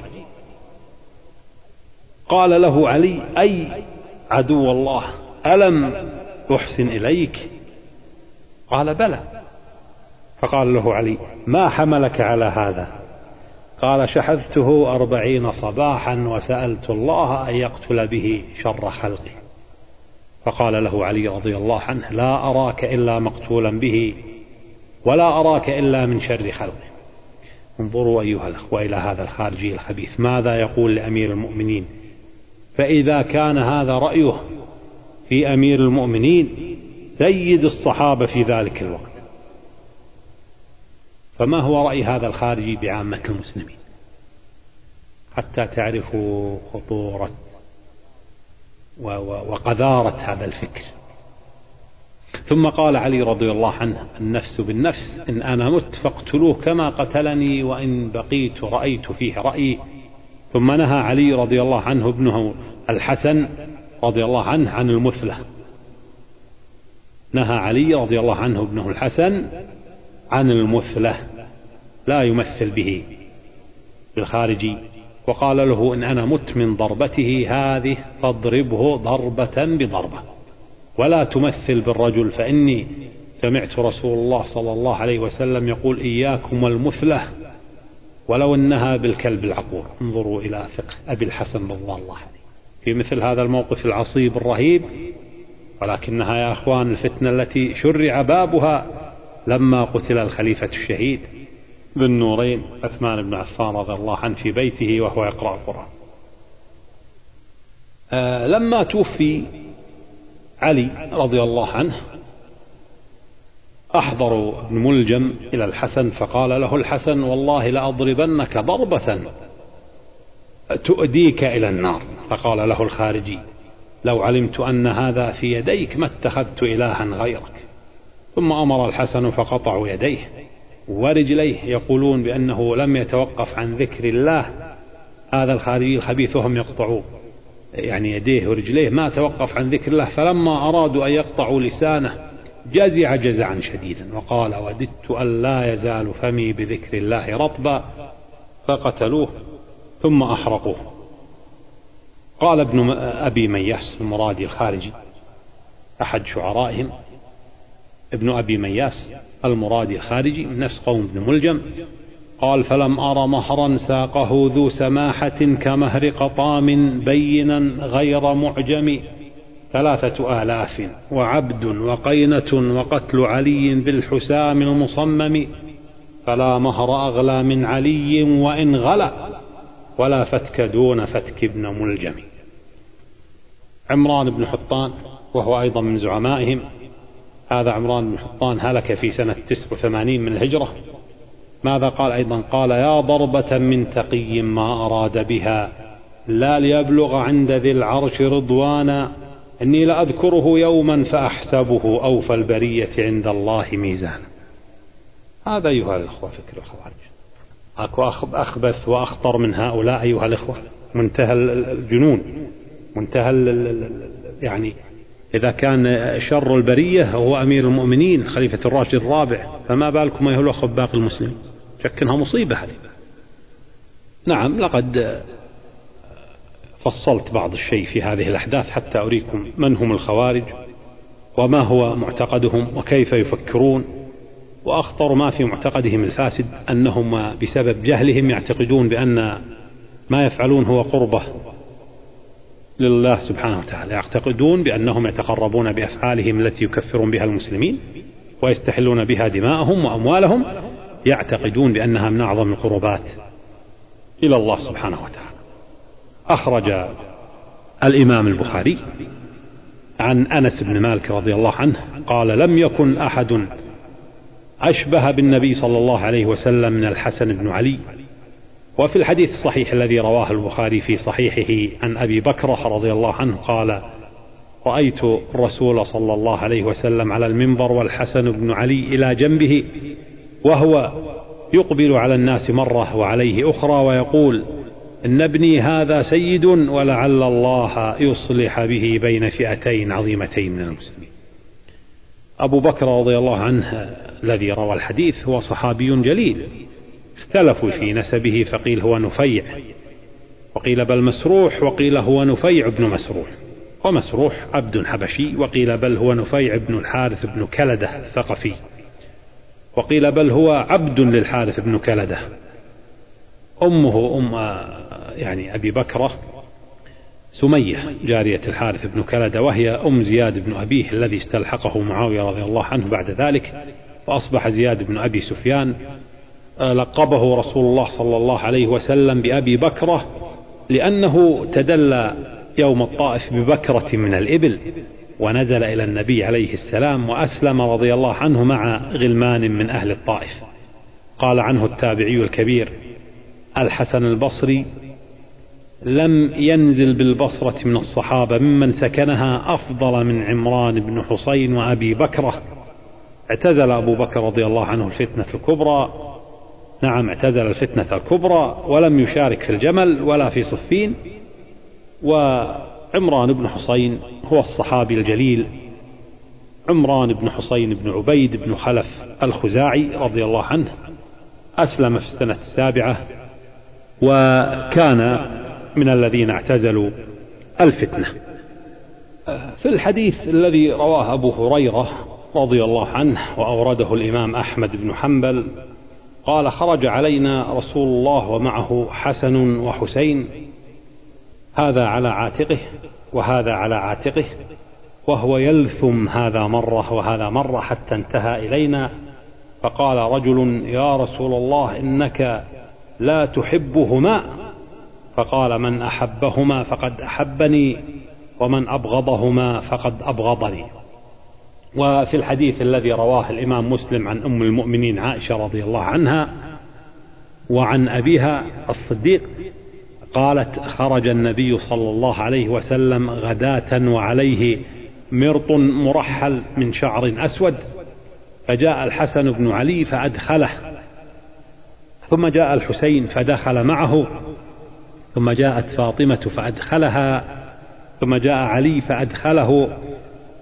قال له علي أي عدو الله ألم أحسن إليك؟ قال بلى. فقال له علي ما حملك على هذا؟ قال شحذته أربعين صباحا وسألت الله أن يقتل به شر خلقه فقال له علي رضي الله عنه لا أراك إلا مقتولا به ولا أراك إلا من شر خلقه انظروا أيها الأخوة إلى هذا الخارجي الخبيث. ماذا يقول لأمير المؤمنين؟ فإذا كان هذا رأيه في أمير المؤمنين سيد الصحابة في ذلك الوقت. فما هو رأي هذا الخارجي بعامة المسلمين؟ حتى تعرفوا خطورة وقذارة هذا الفكر. ثم قال علي رضي الله عنه النفس بالنفس إن أنا مت فاقتلوه كما قتلني وإن بقيت رأيت فيه رأيي. ثم نهى علي رضي الله عنه ابنه الحسن رضي الله عنه عن المثلة. نهى علي رضي الله عنه ابنه الحسن عن المثلة لا يمثل به بالخارجي وقال له إن أنا مت من ضربته هذه فاضربه ضربة بضربة. ولا تمثل بالرجل فإني سمعت رسول الله صلى الله عليه وسلم يقول إياكم والمثلة ولو أنها بالكلب العقور. انظروا إلى فقه أبي الحسن رضي الله عليه في مثل هذا الموقف العصيب الرهيب ولكنها يا أخوان الفتنة التي شرع بابها لما قتل الخليفة الشهيد ذو النورين عثمان بن عفان رضي الله عنه في بيته وهو يقرأ القرآن. آه لما توفي علي رضي الله عنه أحضروا ابن ملجم إلى الحسن فقال له الحسن والله لأضربنك ضربة تؤديك إلى النار فقال له الخارجي لو علمت أن هذا في يديك ما اتخذت إلها غيرك ثم أمر الحسن فقطعوا يديه ورجليه يقولون بأنه لم يتوقف عن ذكر الله هذا الخارجي الخبيث وهم يقطعوا يعني يديه ورجليه ما توقف عن ذكر الله فلما أرادوا أن يقطعوا لسانه جزع جزعا شديدا وقال وددت أن لا يزال فمي بذكر الله رطبا. فقتلوه ثم أحرقوه. قال ابن أبي مياس المرادي الخارجي أحد شعرائهم ابن أبي مياس المرادي الخارجي من نفس قوم ابن ملجم قال فلم أر مهرا ساقه ذو سماحة كمهر قطام بينا غير معجم. ثلاثة آلاف وعبد وقينة وقتل علي بالحسام المصمم. فلا مهر أغلى من علي وإن غلا ولا فتك دون فتك ابن ملجم. عمران بن حطان وهو أيضا من زعمائهم. هذا عمران بن حطان هلك في سنة 89 من الهجرة. ماذا قال أيضا؟ قال يا ضربة من تقي ما أراد بها. لا ليبلغ عند ذي العرش رضوانا إني لأذكره يوما فأحسبه أوفى البرية عند الله ميزانا هذا أيها الأخوة فكر الخوارج. أكو أخبث وأخطر من هؤلاء أيها الأخوة. منتهى الجنون. منتهى يعني إذا كان شر البرية هو أمير المؤمنين خليفة الراشد الرابع فما بالكم أيها الأخوة باقي المسلمين شك أنها مصيبة هذه. نعم لقد فصلت بعض الشيء في هذه الأحداث حتى أريكم من هم الخوارج وما هو معتقدهم وكيف يفكرون. وأخطر ما في معتقدهم الفاسد أنهم بسبب جهلهم يعتقدون بأن ما يفعلون هو قربة لله سبحانه وتعالى. يعتقدون بأنهم يتقربون بأفعالهم التي يكفرون بها المسلمين ويستحلون بها دماءهم وأموالهم. يعتقدون بأنها من أعظم القربات إلى الله سبحانه وتعالى. أخرج الإمام البخاري عن أنس بن مالك رضي الله عنه قال لم يكن أحد أشبه بالنبي صلى الله عليه وسلم من الحسن بن علي وفي الحديث الصحيح الذي رواه البخاري في صحيحه عن أبي بكرة رضي الله عنه قال رأيت الرسول صلى الله عليه وسلم على المنبر والحسن بن علي إلى جنبه وهو يقبل على الناس مرة وعليه أخرى ويقول إن ابني هذا سيد ولعل الله يصلح به بين فئتين عظيمتين من المسلمين. أبو بكر رضي الله عنه الذي روى الحديث هو صحابي جليل. اختلفوا في نسبه فقيل هو نفيع. وقيل بل مسروح وقيل هو نفيع بن مسروح. ومسروح عبد حبشي وقيل بل هو نفيع بن الحارث بن كلدة الثقفي. وقيل بل هو عبد للحارث بن كلدة. أمه أم يعني أبي بكرة سمية جارية الحارث بن كلدة وهي أم زياد بن أبيه الذي استلحقه معاوية رضي الله عنه بعد ذلك فأصبح زياد بن أبي سفيان لقبه رسول الله صلى الله عليه وسلم بأبي بكرة لأنه تدلى يوم الطائف ببكرة من الإبل ونزل إلى النبي عليه السلام وأسلم رضي الله عنه مع غلمان من أهل الطائف. قال عنه التابعي الكبير الحسن البصري لم ينزل بالبصرة من الصحابة ممن سكنها أفضل من عمران بن حسين وأبي بكرة. اعتزل أبو بكر رضي الله عنه الفتنة الكبرى نعم اعتزل الفتنة الكبرى ولم يشارك في الجمل ولا في صفين. وعمران بن حسين هو الصحابي الجليل. عمران بن حسين بن عبيد بن خلف الخزاعي رضي الله عنه أسلم في السنة السابعة وكان من الذين اعتزلوا الفتنة. في الحديث الذي رواه أبو هريرة رضي الله عنه وأورده الإمام أحمد بن حنبل قال خرج علينا رسول الله ومعه حسن وحسين. هذا على عاتقه وهذا على عاتقه وهو يلثم هذا مرة وهذا مرة حتى انتهى إلينا. فقال رجل يا رسول الله إنك لا تحبهما. فقال من أحبهما فقد أحبني ومن أبغضهما فقد أبغضني. وفي الحديث الذي رواه الإمام مسلم عن أم المؤمنين عائشة رضي الله عنها وعن أبيها الصديق قالت خرج النبي صلى الله عليه وسلم غداة وعليه مرط مرحل من شعر أسود فجاء الحسن بن علي فأدخله ثم جاء الحسين فدخل معه ثم جاءت فاطمة فأدخلها ثم جاء علي فأدخله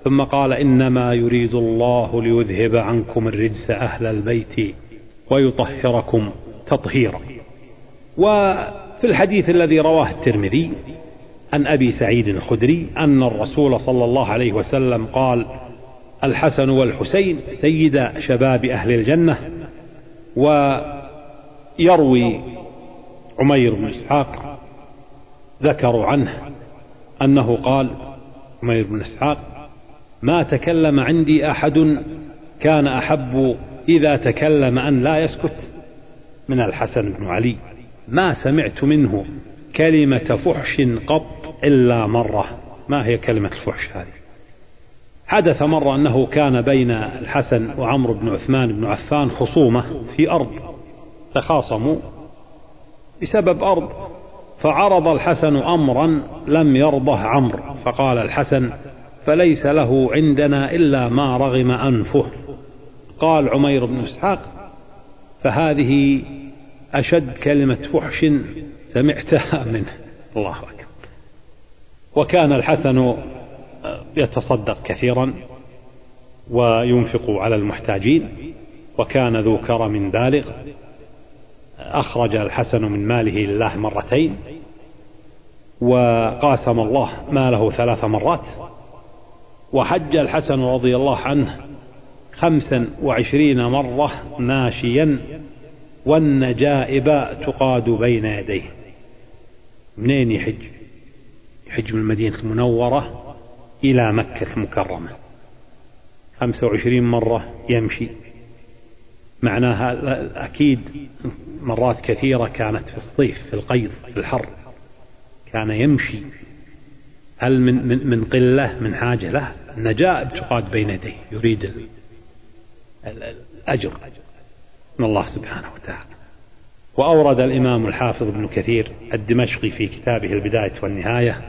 ثم قال إنما يريد الله ليذهب عنكم الرجس أهل البيت ويطهركم تطهيرا. وفي الحديث الذي رواه الترمذي عن أبي سعيد الخدري أن الرسول صلى الله عليه وسلم قال الحسن والحسين سيد شباب أهل الجنة ويروي عمير بن إسحاق ذكروا عنه أنه قال عمير بن إسحاق ما تكلم عندي أحد كان أحب إذا تكلم أن لا يسكت. من الحسن بن علي. ما سمعت منه كلمة فحش قط إلا مرة. ما هي كلمة الفحش هذه؟ حدث مرة أنه كان بين الحسن وعمرو بن عثمان بن عفان خصومة في أرض تخاصموا. بسبب أرض فعرض الحسن أمرا لم يرضه عمرو. فقال الحسن فليس له عندنا إلا ما رغم أنفه. قال عمير بن إسحاق فهذه أشد كلمة فحش سمعتها منه. الله أكبر. وكان الحسن يتصدق كثيرا وينفق على المحتاجين وكان ذو كرم بالغ. أخرج الحسن من ماله لله مرتين وقاسم الله ماله ثلاث مرات. وحج الحسن رضي الله عنه خمسا وعشرين مرة ماشيا والنجائب تقاد بين يديه. منين يحج؟ يحج من المدينة المنورة إلى مكة المكرمة. خمسة وعشرين مرة يمشي. معناها أكيد مرات كثيرة كانت في الصيف في القيض في الحر. كان يمشي. هل من, من, من قلة من حاجة له؟ النجائب تقاد بين يديه يريد الأجر من الله سبحانه وتعالى. وأورد الإمام الحافظ ابن كثير الدمشقي في كتابه البداية والنهاية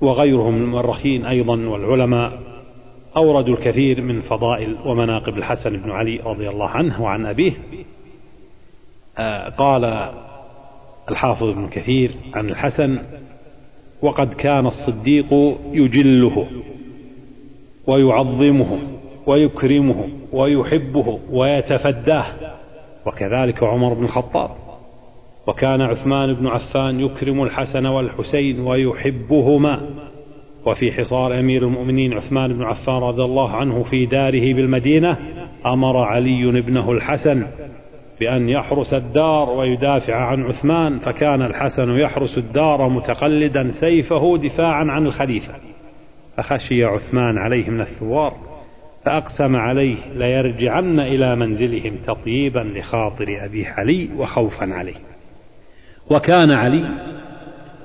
وغيرهم من المؤرخين أيضا والعلماء أوردوا الكثير من فضائل ومناقب الحسن بن علي رضي الله عنه وعن أبيه. آه، قال الحافظ ابن كثير عن الحسن وقد كان الصديق يجله ويعظمه ويكرمه ويحبه ويتفداه. وكذلك عمر بن الخطاب. وكان عثمان بن عفان يكرم الحسن والحسين ويحبهما. وفي حصار أمير المؤمنين عثمان بن عفان رضي الله عنه في داره بالمدينة أمر علي ابنه الحسن بأن يحرس الدار ويدافع عن عثمان فكان الحسن يحرس الدار متقلدا سيفه دفاعا عن الخليفة. فخشي عثمان عليه من الثوار فأقسم عليه ليرجعن إلى منزلهم تطيبا لخاطر أبي علي وخوفا عليه. وكان علي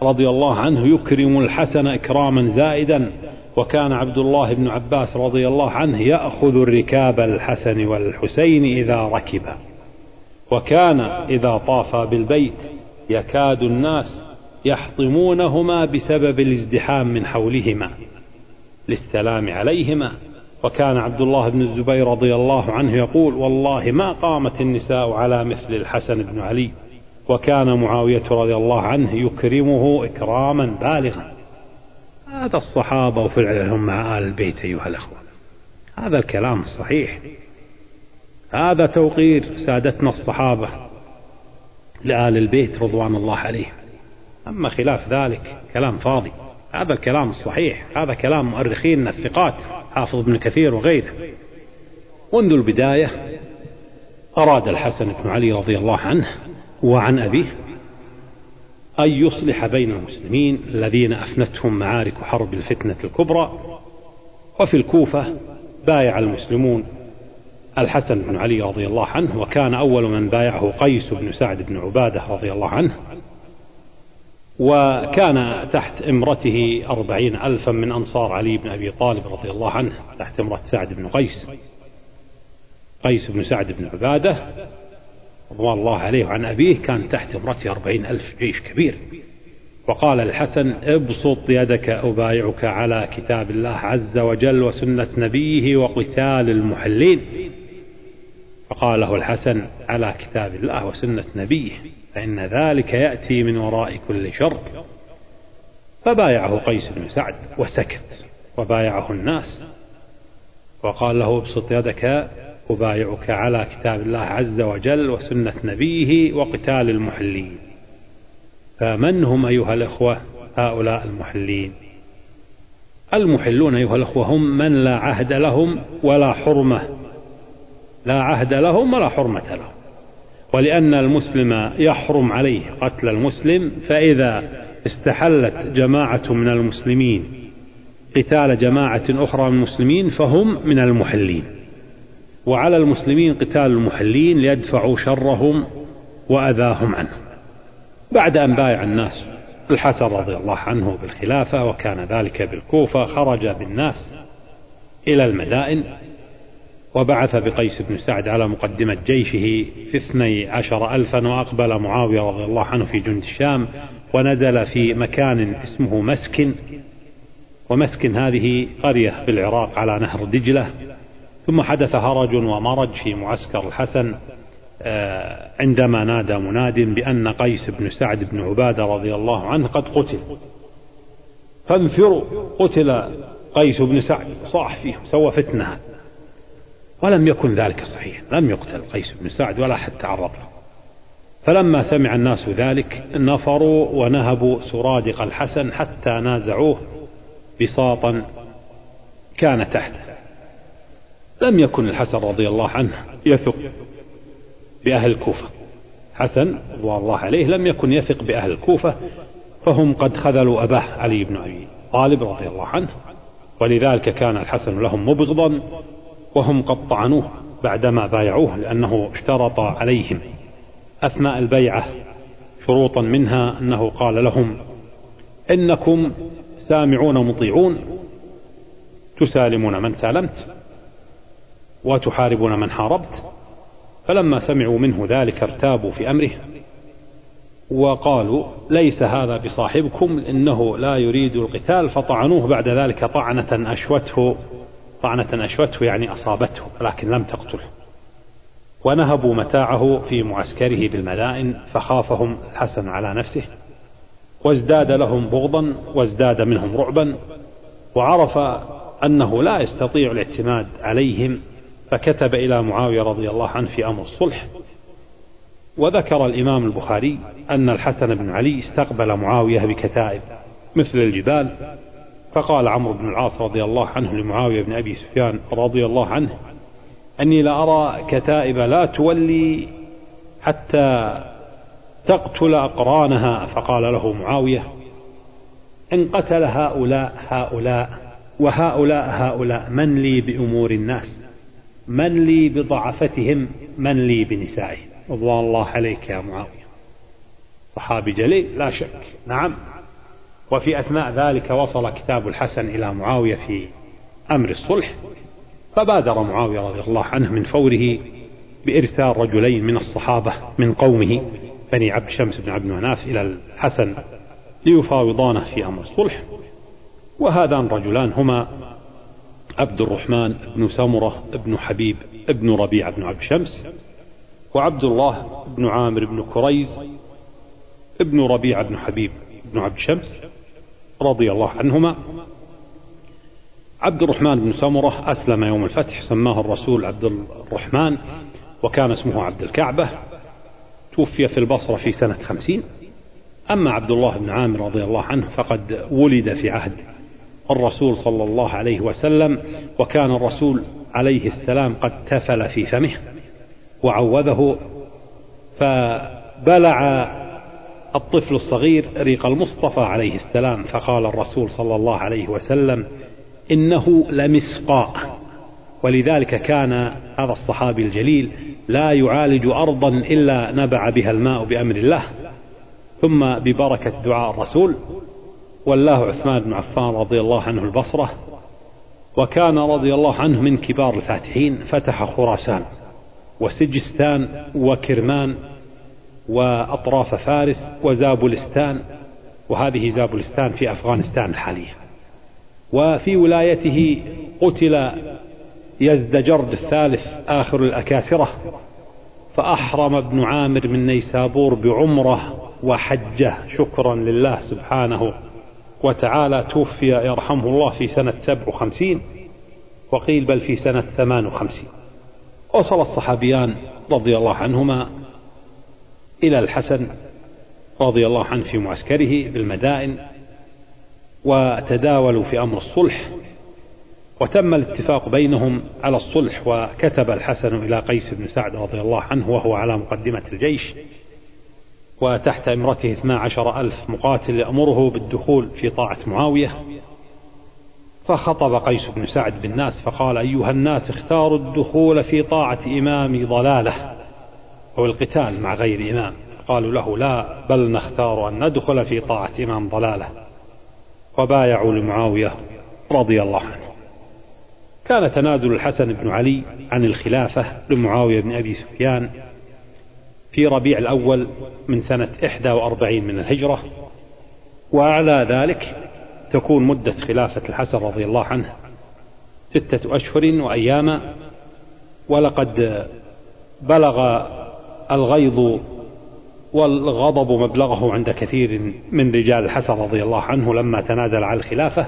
رضي الله عنه يكرم الحسن إكراما زائدا وكان عبد الله بن عباس رضي الله عنه يأخذ الركاب الحسن والحسين إذا ركبا وكان إذا طافا بالبيت يكاد الناس يحطمونهما بسبب الازدحام من حولهما للسلام عليهما. وكان عبد الله بن الزبير رضي الله عنه يقول والله ما قامت النساء على مثل الحسن بن علي. وكان معاوية رضي الله عنه يكرمه إكراما بالغا. هذا الصحابة وفعلهم مع آل البيت أيها الأخوة. هذا الكلام الصحيح هذا توقير سادتنا الصحابة لآل البيت رضوان الله عليهم أما خلاف ذلك كلام فاضي. هذا الكلام الصحيح. هذا كلام مؤرخين الثقات حافظ ابن كثير وغيره. منذ البداية أراد الحسن بن علي رضي الله عنه وعن أبيه أن يصلح بين المسلمين الذين أفنتهم معارك حرب الفتنة الكبرى. وفي الكوفة بايع المسلمون الحسن بن علي رضي الله عنه وكان أول من بايعه قيس بن سعد بن عبادة رضي الله عنه وكان تحت امرته أربعين ألفا من أنصار علي بن أبي طالب رضي الله عنه تحت امرة سعد بن قيس قيس بن سعد بن عبادة رضوان الله عليه وعن أبيه كان تحت امرته أربعين ألف جيش كبير. وقال الحسن ابسط يدك أبايعك على كتاب الله عز وجل وسنة نبيه وقتال المحلين. فقال له الحسن على كتاب الله وسنة نبيه فإن ذلك يأتي من وراء كل شر. فبايعه قيس بن سعد وسكت وبايعه الناس. وقال له ابسط يدك أبايعك على كتاب الله عز وجل وسنة نبيه وقتال المحلين. فمن هم أيها الأخوة؟ هؤلاء المحلين. المحلون أيها الأخوة هم من لا عهد لهم ولا حرمة. لا عهد لهم ولا حرمة لهم. ولأن المسلم يحرم عليه قتل المسلم فإذا استحلت جماعة من المسلمين قتال جماعة أخرى من المسلمين فهم من المحلين. وعلى المسلمين قتال المحلين ليدفعوا شرهم وأذاهم عنه بعد أن بايع الناس الحسن رضي الله عنه بالخلافة وكان ذلك بالكوفة خرج بالناس إلى المدائن. وبعث بقيس بن سعد على مقدمة جيشه في اثني عشر ألفا وأقبل معاوية رضي الله عنه في جند الشام ونزل في مكان اسمه مسكن ومسكن هذه قرية في العراق على نهر دجلة. ثم حدث هرج ومرج في معسكر الحسن آه، عندما نادى مناد بأن قيس بن سعد بن عبادة رضي الله عنه قد قتل. فانفروا قتل قيس بن سعد صاح فيهم سوى فتنة. ولم يكن ذلك صحيحا لم يقتل قيس بن سعد ولا حتى تعرض له. فلما سمع الناس ذلك نفروا ونهبوا سرادق الحسن حتى نازعوه بساطا كان تحته. لم يكن الحسن رضي الله عنه يثق بأهل الكوفة. حسن رضوان الله عليه لم يكن يثق بأهل الكوفة فهم قد خذلوا أباه علي بن أبي طالب رضي الله عنه. ولذلك كان الحسن لهم مبغضا وهم قد طعنوه بعدما بايعوه لأنه اشترط عليهم أثناء البيعة شروطا منها أنه قال لهم إنكم سامعون مطيعون تسالمون من سالمت وتحاربون من حاربت فلما سمعوا منه ذلك ارتابوا في أمره وقالوا ليس هذا بصاحبكم إنه لا يريد القتال فطعنوه بعد ذلك طعنة أشوته طعنة أشوته يعني أصابته لكن لم تقتله. ونهبوا متاعه في معسكره بالمدائن فخافهم الحسن على نفسه. وازداد لهم بغضا وازداد منهم رعبا. وعرف أنه لا يستطيع الاعتماد عليهم فكتب إلى معاوية رضي الله عنه في أمر الصلح. وذكر الإمام البخاري أن الحسن بن علي استقبل معاوية بكتائب مثل الجبال. فقال عمرو بن العاص رضي الله عنه لمعاوية بن أبي سفيان رضي الله عنه أني لأرى كتائب لا تولي حتى تقتل أقرانها. فقال له معاوية إن قتل هؤلاء هؤلاء وهؤلاء هؤلاء من لي بأمور الناس؟ من لي بضعفتهم؟ من لي بنسائهم؟ رضوان الله عليك يا معاوية. صحابي جليل لا شك. نعم. وفي أثناء ذلك وصل كتاب الحسن إلى معاوية في أمر الصلح فبادر معاوية رضي الله عنه من فوره بإرسال رجلين من الصحابة من قومه بني عبد شمس بن عبد مناف إلى الحسن ليفاوضانه في أمر الصلح. وهذان رجلان هما عبد الرحمن بن سمرة بن حبيب بن ربيعة بن عبد شمس وعبد الله بن عامر بن كريز ابن ربيعة بن حبيب بن عبد شمس رضي الله عنهما عبد الرحمن بن سمرة أسلم يوم الفتح سماه الرسول عبد الرحمن وكان اسمه عبد الكعبة توفي في البصرة في سنة خمسين. أما عبد الله بن عامر رضي الله عنه فقد ولد في عهد الرسول صلى الله عليه وسلم وكان الرسول عليه السلام قد تفل في فمه وعوذه فبلع الطفل الصغير ريق المصطفى عليه السلام فقال الرسول صلى الله عليه وسلم إنه لمسقاء ولذلك كان هذا الصحابي الجليل لا يعالج أرضا إلا نبع بها الماء بأمر الله ثم ببركة دعاء الرسول. ولاه عثمان بن عفان رضي الله عنه البصرة وكان رضي الله عنه من كبار الفاتحين فتح خراسان وسجستان وكرمان وأطراف فارس وزابلستان وهذه زابلستان في أفغانستان الحالية وفي ولايته قتل يزدجرد الثالث آخر الأكاسرة فأحرم ابن عامر من نيسابور بعمرة وحجة. شكرا لله سبحانه وتعالى. توفي يرحمه الله في سنة سبع وخمسين وقيل بل في سنة ثمان وخمسين. وصل الصحابيان رضي الله عنهما إلى الحسن رضي الله عنه في معسكره بالمدائن وتداولوا في أمر الصلح وتم الاتفاق بينهم على الصلح وكتب الحسن إلى قيس بن سعد رضي الله عنه وهو على مقدمة الجيش وتحت اثنا عشر ألف مقاتل يأمره بالدخول في طاعة معاوية. فخطب قيس بن سعد بالناس فقال أيها الناس اختاروا الدخول في طاعة إمام ضلالة. أو القتال مع غير إمام. قالوا له لا بل نختار أن ندخل في طاعة إمام ضلالة. وبايعوا لمعاوية رضي الله عنه. كان تنازل الحسن بن علي عن الخلافة لمعاوية بن أبي سفيان في ربيع الأول من سنة 41 من الهجرة. وأعلى ذلك تكون مدة خلافة الحسن رضي الله عنه ستة أشهر وأياما. ولقد بلغ الغيظ والغضب مبلغه عند كثير من رجال الحسن رضي الله عنه لما تنازل عن الخلافة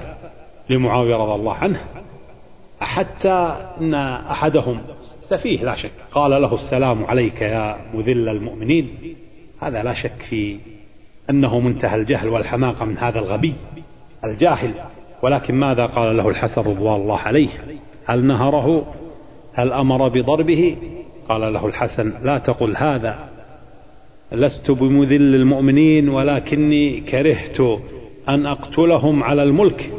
لمعاوية رضي الله عنه حتى أن أحدهم سفيه لا شك قال له السلام عليك يا مذل المؤمنين هذا لا شك في أنه منتهى الجهل والحماقة من هذا الغبي الجاهل ولكن ماذا قال له الحسن رضوان الله عليه؟ هل نهره؟ هل أمر بضربه؟ قال له الحسن لا تقل هذا لست بمذل المؤمنين ولكني كرهت أن أقتلهم على الملك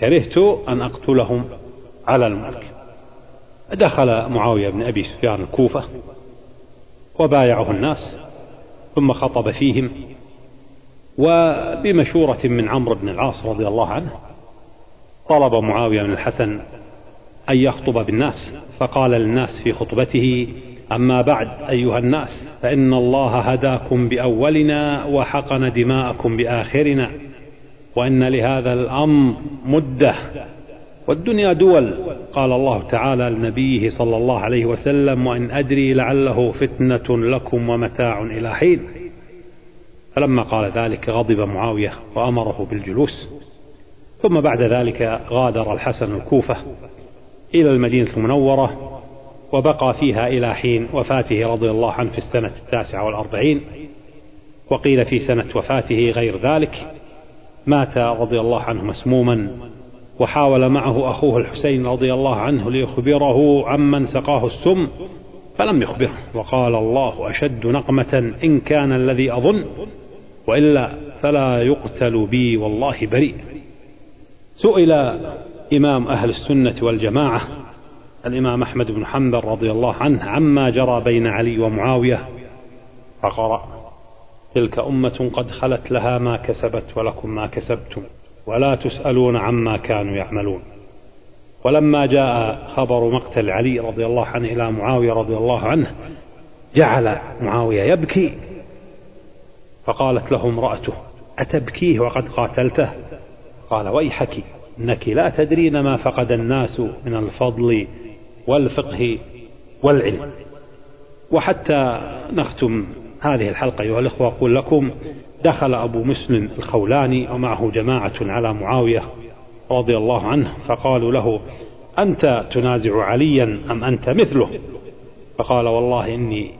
كرهت أن أقتلهم على الملك. دخل معاوية بن أبي سفيان الكوفة وبايعه الناس ثم خطب فيهم وبمشورة من عمرو بن العاص رضي الله عنه طلب معاوية بن الحسن أن يخطب بالناس فقال للناس في خطبته أما بعد أيها الناس فإن الله هداكم بأولنا وحقن دماءكم بآخرنا وإن لهذا الأمر مدة والدنيا دول قال الله تعالى لنبيه صلى الله عليه وسلم وإن أدري لعله فتنة لكم ومتاع إلى حين. فلما قال ذلك غضب معاوية وأمره بالجلوس ثم بعد ذلك غادر الحسن الكوفة إلى المدينة المنورة وبقى فيها إلى حين وفاته رضي الله عنه في السنة التاسعة والأربعين وقيل في سنة وفاته غير ذلك مات رضي الله عنه مسموما وحاول معه أخوه الحسين رضي الله عنه ليخبره عمن سقاه السم فلم يخبره وقال الله أشد نقمة إن كان الذي أظن وإلا فلا يقتل بي والله بريء. سئل إمام أهل السنة والجماعة الإمام أحمد بن حنبل رضي الله عنه عما جرى بين علي ومعاوية فقرأ تلك أمة قد خلت لها ما كسبت ولكم ما كسبتم ولا تسألون عما كانوا يعملون. ولما جاء خبر مقتل علي رضي الله عنه إلى معاوية رضي الله عنه جعل معاوية يبكي فقالت له امرأته أتبكيه وقد قاتلته؟ قال ويحك إنك لا تدرين ما فقد الناس من الفضل والفقه والعلم. وحتى نختم هذه الحلقة أيها الأخوة أقول لكم دخل أبو مسلم الخولاني ومعه جماعة على معاوية رضي الله عنه فقالوا له أنت تنازع عليا أم أنت مثله؟ فقال والله إني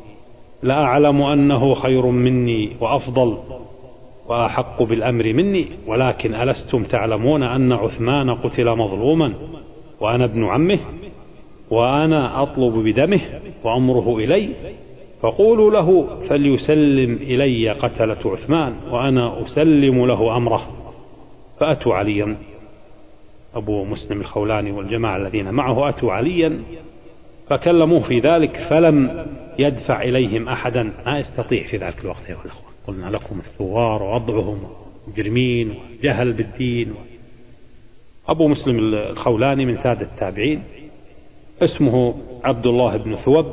لا أعلم أنه خير مني وأفضل. وأحق بالأمر مني ولكن ألستم تعلمون أن عثمان قتل مظلوما وأنا ابن عمه وأنا أطلب بدمه وأمره إلي فقولوا له فليسلم إلي قتلة عثمان وأنا أسلم له أمره. فأتوا عليا. أبو مسلم الخولاني والجماعة الذين معه أتوا عليا فكلموه في ذلك فلم يدفع إليهم أحدا. ما يستطيع في ذلك الوقت يا الأخوة. قلنا لكم الثوار ووضعهم مجرمين وجهل بالدين أبو مسلم الخولاني من سادة التابعين اسمه عبد الله بن ثوب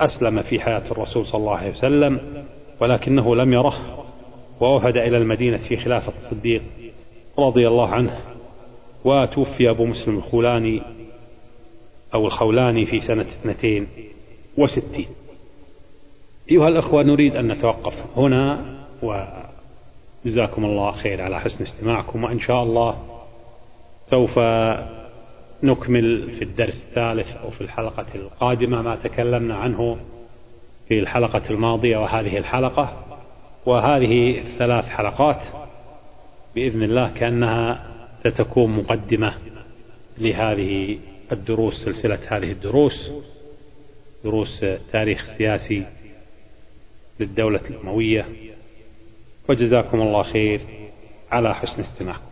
أسلم في حياة الرسول صلى الله عليه وسلم ولكنه لم يره ووفد إلى المدينة في خلافة الصديق رضي الله عنه وتوفي أبو مسلم الخولاني أو الخولاني في سنة اثنتين وستين. أيها الأخوة نريد أن نتوقف هنا وجزاكم الله خير على حسن استماعكم وإن شاء الله سوف نكمل في الدرس الثالث أو في الحلقة القادمة ما تكلمنا عنه في الحلقة الماضية وهذه الحلقة. وهذه الثلاث حلقات بإذن الله كأنها ستكون مقدمة لهذه الدروس سلسلة هذه الدروس دروس تاريخ سياسي للدولة الأموية وجزاكم الله خير على حسن استماعكم.